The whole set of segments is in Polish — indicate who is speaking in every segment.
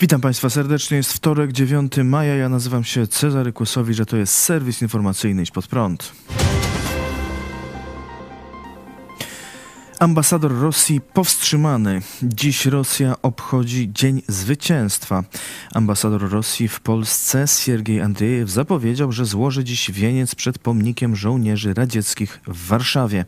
Speaker 1: Witam Państwa serdecznie. Jest wtorek, 9 maja. Ja nazywam się Cezary Kłosowicz, a to jest serwis informacyjny Idź Pod Prąd. Ambasador Rosji powstrzymany. Dziś Rosja obchodzi Dzień Zwycięstwa. Ambasador Rosji w Polsce Siergiej Andrzejew zapowiedział, że złoży dziś wieniec przed pomnikiem żołnierzy radzieckich w Warszawie.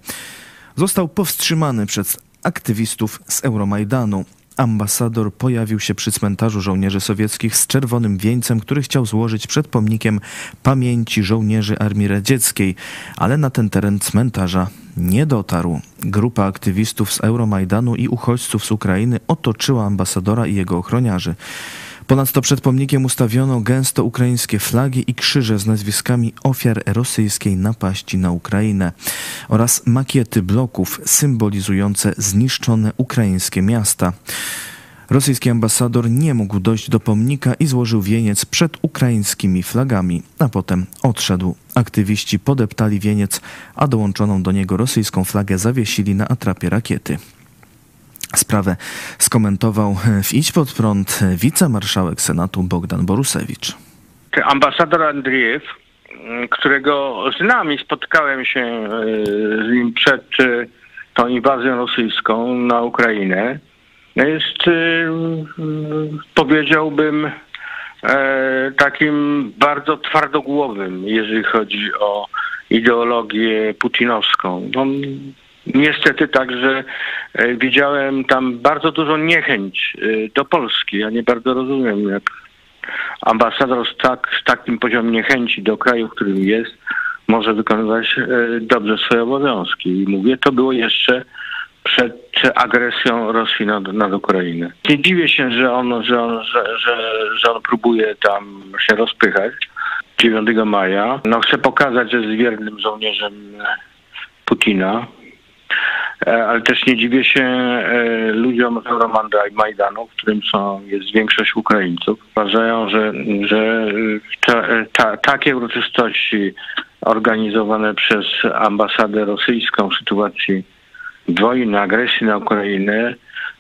Speaker 1: Został powstrzymany przez aktywistów z Euromajdanu. Ambasador pojawił się przy cmentarzu żołnierzy sowieckich z czerwonym wieńcem, który chciał złożyć przed pomnikiem pamięci żołnierzy Armii Radzieckiej, ale na ten teren cmentarza nie dotarł. Grupa aktywistów z Euromajdanu i uchodźców z Ukrainy otoczyła ambasadora i jego ochroniarzy. Ponadto przed pomnikiem ustawiono gęsto ukraińskie flagi i krzyże z nazwiskami ofiar rosyjskiej napaści na Ukrainę oraz makiety bloków symbolizujące zniszczone ukraińskie miasta. Rosyjski ambasador nie mógł dojść do pomnika i złożył wieniec przed ukraińskimi flagami, a potem odszedł. Aktywiści podeptali wieniec, a dołączoną do niego rosyjską flagę zawiesili na atrapie rakiety. Sprawę skomentował w Idź Pod Prąd wicemarszałek Senatu Bogdan Borusewicz.
Speaker 2: Ambasador Andriejew, którego znam i spotkałem się e, z nim przed e, tą inwazją rosyjską na Ukrainę, jest, e, powiedziałbym, takim bardzo twardogłowym, jeżeli chodzi o ideologię putinowską. On Niestety także e, widziałem tam bardzo dużo niechęć e, do Polski. Ja nie bardzo rozumiem, jak ambasador z, tak, z takim poziomem niechęci do kraju, w którym jest, może wykonywać e, dobrze swoje obowiązki. I mówię, to było jeszcze przed agresją Rosji nad, nad Ukrainę. Nie dziwię się, że on, że, on, że, że, że on próbuje tam się rozpychać 9 maja. No, chce pokazać, że jest wiernym żołnierzem Putina. E, ale też nie dziwię się e, ludziom z Euromanda i Majdanu, w którym są, jest większość Ukraińców. Uważają, że, że ta, ta, takie uroczystości organizowane przez ambasadę rosyjską w sytuacji wojny, agresji na Ukrainę,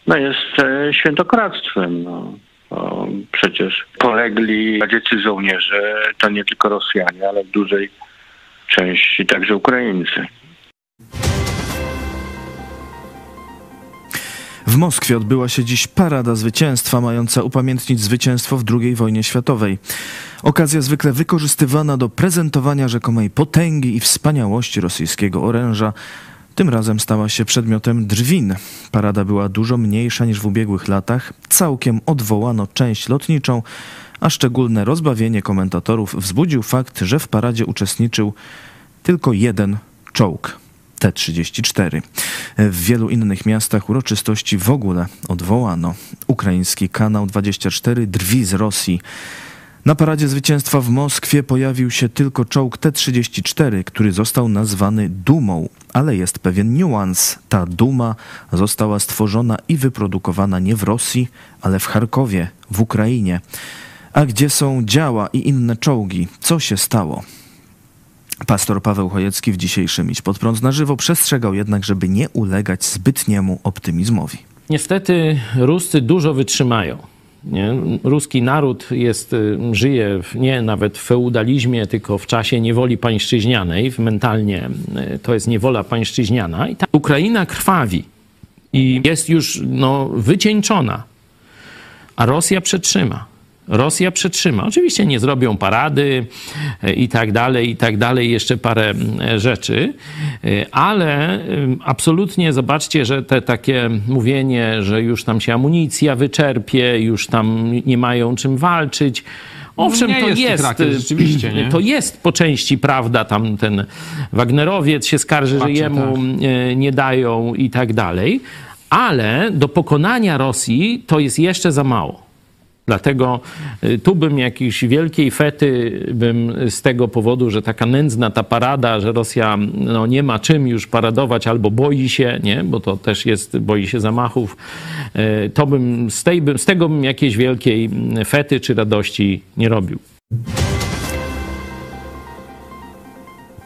Speaker 2: no jest e, świętokradztwem. No, przecież polegli radzieccy żołnierze to nie tylko Rosjanie, ale w dużej części także Ukraińcy.
Speaker 1: W Moskwie odbyła się dziś parada zwycięstwa mająca upamiętnić zwycięstwo w II wojnie światowej. Okazja zwykle wykorzystywana do prezentowania rzekomej potęgi i wspaniałości rosyjskiego oręża, tym razem stała się przedmiotem drwin. Parada była dużo mniejsza niż w ubiegłych latach. Całkiem odwołano część lotniczą, a szczególne rozbawienie komentatorów wzbudził fakt, że w paradzie uczestniczył tylko jeden czołg. T-34. W wielu innych miastach uroczystości w ogóle odwołano. Ukraiński kanał 24 drwi z Rosji. Na paradzie zwycięstwa w Moskwie pojawił się tylko czołg T-34, który został nazwany Dumą, ale jest pewien niuans. Ta Duma została stworzona i wyprodukowana nie w Rosji, ale w Charkowie, w Ukrainie. A gdzie są działa i inne czołgi? Co się stało? Pastor Paweł Chojecki w dzisiejszym Iść Pod Prąd na żywo przestrzegał jednak, żeby nie ulegać zbytniemu optymizmowi.
Speaker 3: Niestety Ruscy dużo wytrzymają. Nie? Ruski naród jest, y, żyje w, nie nawet w feudalizmie, tylko w czasie niewoli pańszczyźnianej. Mentalnie y, to jest niewola pańszczyźniana. I ta Ukraina krwawi i jest już no, wycieńczona, a Rosja przetrzyma. Rosja przetrzyma. Oczywiście nie zrobią parady e, i tak dalej, i tak dalej, jeszcze parę rzeczy, e, ale absolutnie zobaczcie, że te takie mówienie, że już tam się amunicja wyczerpie, już tam nie mają czym walczyć. Owszem, no to jest, jest rzeczywiście, nie? to jest po części prawda, tam ten Wagnerowiec się skarży, Patrzę, że jemu tak. nie dają i tak dalej, ale do pokonania Rosji to jest jeszcze za mało. Dlatego y, tu bym jakiejś wielkiej fety bym z tego powodu, że taka nędzna ta parada, że Rosja no, nie ma czym już paradować albo boi się, nie, bo to też jest, boi się zamachów, y, to bym z, tej, z tego bym jakiejś wielkiej
Speaker 1: fety
Speaker 3: czy radości nie robił.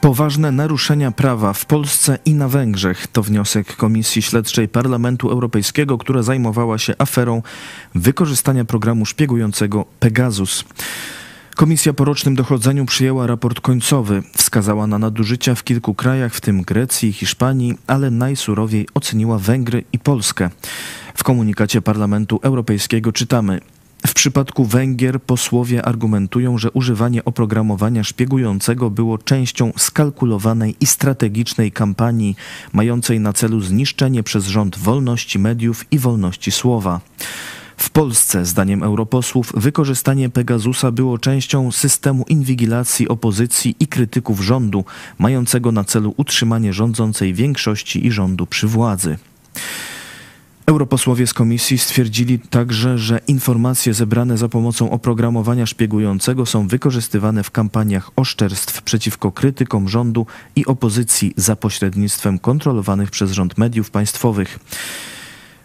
Speaker 1: Poważne naruszenia prawa w Polsce i na Węgrzech to wniosek Komisji Śledczej Parlamentu Europejskiego, która zajmowała się aferą wykorzystania programu szpiegującego Pegasus. Komisja po rocznym dochodzeniu przyjęła raport końcowy. Wskazała na nadużycia w kilku krajach, w tym Grecji i Hiszpanii, ale najsurowiej oceniła Węgry i Polskę. W komunikacie Parlamentu Europejskiego czytamy: w przypadku Węgier posłowie argumentują, że używanie oprogramowania szpiegującego było częścią skalkulowanej i strategicznej kampanii mającej na celu zniszczenie przez rząd wolności mediów i wolności słowa. W Polsce, zdaniem europosłów, wykorzystanie Pegasusa było częścią systemu inwigilacji opozycji i krytyków rządu, mającego na celu utrzymanie rządzącej większości i rządu przy władzy. Europosłowie z komisji stwierdzili także, że informacje zebrane za pomocą oprogramowania szpiegującego są wykorzystywane w kampaniach oszczerstw przeciwko krytykom rządu i opozycji za pośrednictwem kontrolowanych przez rząd mediów państwowych.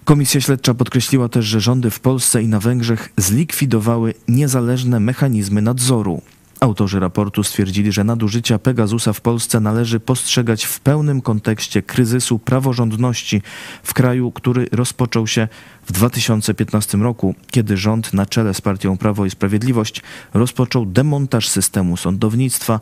Speaker 1: Komisja śledcza podkreśliła też, że rządy w Polsce i na Węgrzech zlikwidowały niezależne mechanizmy nadzoru. Autorzy raportu stwierdzili, że nadużycia Pegasusa w Polsce należy postrzegać w pełnym kontekście kryzysu praworządności w kraju, który rozpoczął się w 2015 roku, kiedy rząd na czele z partią Prawo i Sprawiedliwość rozpoczął demontaż systemu sądownictwa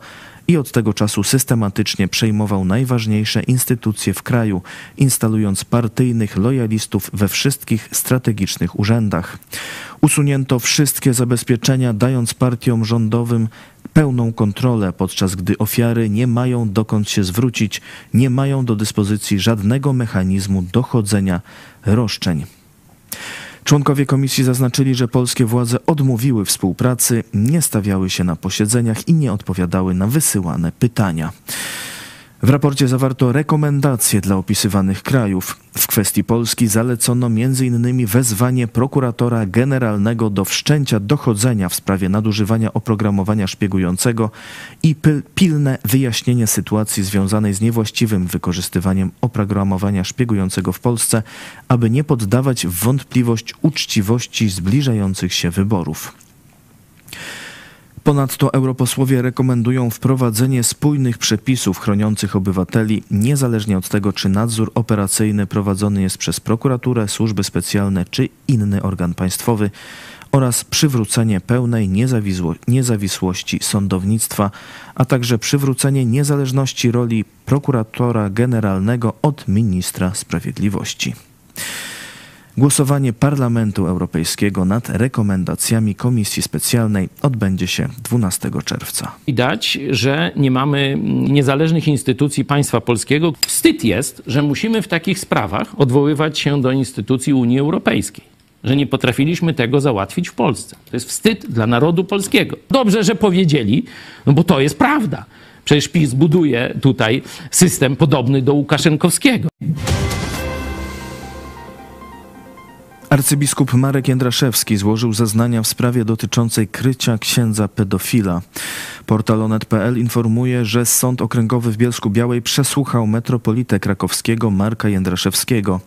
Speaker 1: i od tego czasu systematycznie przejmował najważniejsze instytucje w kraju, instalując partyjnych lojalistów we wszystkich strategicznych urzędach. Usunięto wszystkie zabezpieczenia, dając partiom rządowym pełną kontrolę, podczas gdy ofiary nie mają dokąd się zwrócić, nie mają do dyspozycji żadnego mechanizmu dochodzenia roszczeń. Członkowie komisji zaznaczyli, że polskie władze odmówiły współpracy, nie stawiały się na posiedzeniach i nie odpowiadały na wysyłane pytania. W raporcie zawarto rekomendacje dla opisywanych krajów. W kwestii Polski zalecono m.in. wezwanie prokuratora generalnego do wszczęcia dochodzenia w sprawie nadużywania oprogramowania szpiegującego i pilne wyjaśnienie sytuacji związanej z niewłaściwym wykorzystywaniem oprogramowania szpiegującego w Polsce, aby nie poddawać wątpliwość uczciwości zbliżających się wyborów. Ponadto europosłowie rekomendują wprowadzenie spójnych przepisów chroniących obywateli, niezależnie od tego, czy nadzór operacyjny prowadzony jest przez prokuraturę, służby specjalne czy inny organ państwowy, oraz przywrócenie pełnej niezawisłości sądownictwa, a także przywrócenie niezależności roli prokuratora generalnego od ministra sprawiedliwości. Głosowanie Parlamentu Europejskiego nad rekomendacjami Komisji Specjalnej odbędzie się 12 czerwca.
Speaker 3: Widać, że nie mamy niezależnych instytucji państwa polskiego. Wstyd jest, że musimy w takich sprawach odwoływać się do instytucji Unii Europejskiej. Że nie potrafiliśmy tego załatwić w Polsce. To jest wstyd dla narodu polskiego. Dobrze, że powiedzieli, no bo to jest prawda. Przecież PiS buduje tutaj system podobny do Łukaszenkowskiego.
Speaker 1: Arcybiskup Marek Jędraszewski złożył zeznania w sprawie dotyczącej krycia księdza pedofila. Portal onet.pl informuje, że Sąd Okręgowy w Bielsku Białej przesłuchał metropolitę krakowskiego Marka Jędraszewskiego.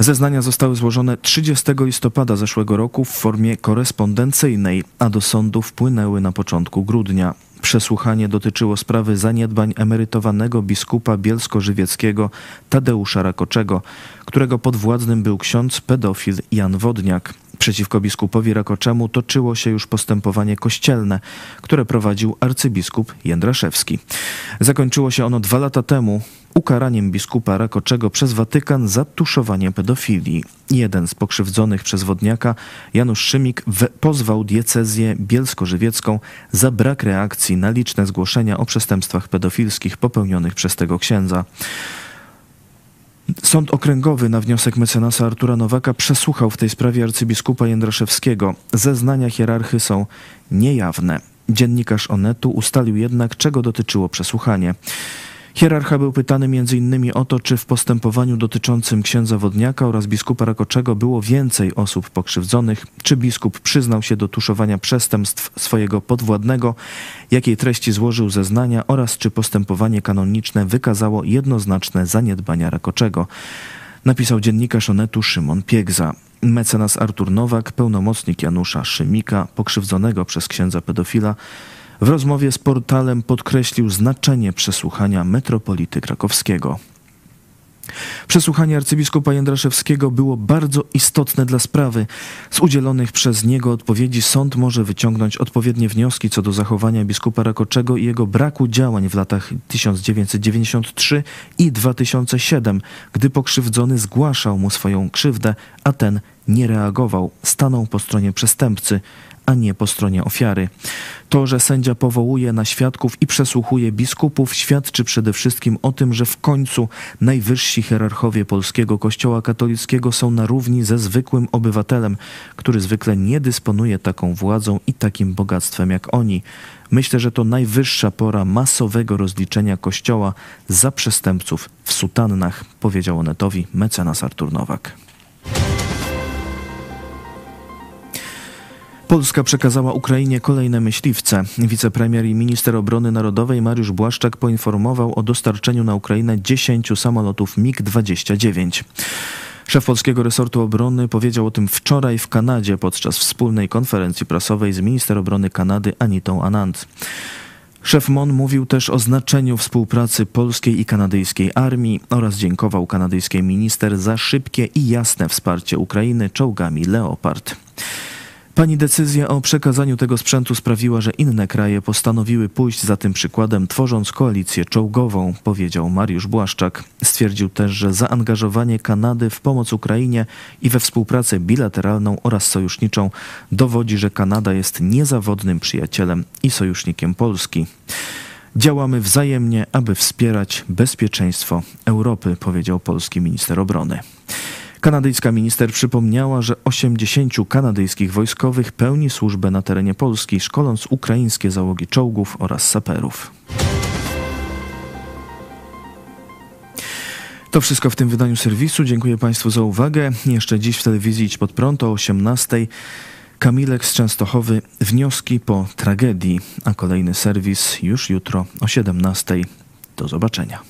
Speaker 1: Zeznania zostały złożone 30 listopada zeszłego roku w formie korespondencyjnej, a do sądu wpłynęły na początku grudnia. Przesłuchanie dotyczyło sprawy zaniedbań emerytowanego biskupa bielsko-żywieckiego Tadeusza Rakoczego, którego podwładnym był ksiądz pedofil Jan Wodniak. Przeciwko biskupowi Rakoczemu toczyło się już postępowanie kościelne, które prowadził arcybiskup Jędraszewski. Zakończyło się ono dwa lata temu ukaraniem biskupa Rakoczego przez Watykan za tuszowanie pedofilii. Jeden z pokrzywdzonych przez Wodniaka, Janusz Szymik, pozwał diecezję bielsko-żywiecką za brak reakcji na liczne zgłoszenia o przestępstwach pedofilskich popełnionych przez tego księdza. Sąd Okręgowy na wniosek mecenasa Artura Nowaka przesłuchał w tej sprawie arcybiskupa Jędraszewskiego. Zeznania hierarchy są niejawne. Dziennikarz Onetu ustalił jednak, czego dotyczyło przesłuchanie. Hierarcha był pytany m.in. o to, czy w postępowaniu dotyczącym księdza Wodniaka oraz biskupa Rakoczego było więcej osób pokrzywdzonych, czy biskup przyznał się do tuszowania przestępstw swojego podwładnego, jakiej treści złożył zeznania oraz czy postępowanie kanoniczne wykazało jednoznaczne zaniedbania Rakoczego. Napisał dziennikarz Onetu Szymon Piegza. Mecenas Artur Nowak, pełnomocnik Janusza Szymika, pokrzywdzonego przez księdza pedofila, W rozmowie z portalem podkreślił znaczenie przesłuchania metropolity krakowskiego. Przesłuchanie arcybiskupa Jędraszewskiego było bardzo istotne dla sprawy. Z udzielonych przez niego odpowiedzi sąd może wyciągnąć odpowiednie wnioski co do zachowania biskupa Rakoczego i jego braku działań w latach 1993 i 2007, gdy pokrzywdzony zgłaszał mu swoją krzywdę, a ten nie reagował, stanął po stronie przestępcy a nie po stronie ofiary. To, że sędzia powołuje na świadków i przesłuchuje biskupów, świadczy przede wszystkim o tym, że w końcu najwyżsi hierarchowie polskiego Kościoła katolickiego są na równi ze zwykłym obywatelem, który zwykle nie dysponuje taką władzą i takim bogactwem jak oni. Myślę, że to najwyższa pora masowego rozliczenia Kościoła za przestępców w sutannach, powiedział Onetowi mecenas Artur Nowak. Polska przekazała Ukrainie kolejne myśliwce. Wicepremier i minister obrony narodowej Mariusz Błaszczak poinformował o dostarczeniu na Ukrainę 10 samolotów MiG-29. Szef polskiego resortu obrony powiedział o tym wczoraj w Kanadzie podczas wspólnej konferencji prasowej z minister obrony Kanady Anitą Anand. Szef MON mówił też o znaczeniu współpracy polskiej i kanadyjskiej armii oraz dziękował kanadyjskiej minister za szybkie i jasne wsparcie Ukrainy czołgami Leopard. Pani decyzja o przekazaniu tego sprzętu sprawiła, że inne kraje postanowiły pójść za tym przykładem, tworząc koalicję czołgową, powiedział Mariusz Błaszczak. Stwierdził też, że zaangażowanie Kanady w pomoc Ukrainie i we współpracę bilateralną oraz sojuszniczą dowodzi, że Kanada jest niezawodnym przyjacielem i sojusznikiem Polski. Działamy wzajemnie, aby wspierać bezpieczeństwo Europy, powiedział polski minister obrony. Kanadyjska minister przypomniała, że 80 kanadyjskich wojskowych pełni służbę na terenie Polski, szkoląc ukraińskie załogi czołgów oraz saperów. To wszystko w tym wydaniu serwisu. Dziękuję Państwu za uwagę. Jeszcze dziś w telewizji Idź Pod Prąd o 18. Kamilek z Częstochowy Wnioski po tragedii, a kolejny serwis już jutro o 17. Do zobaczenia.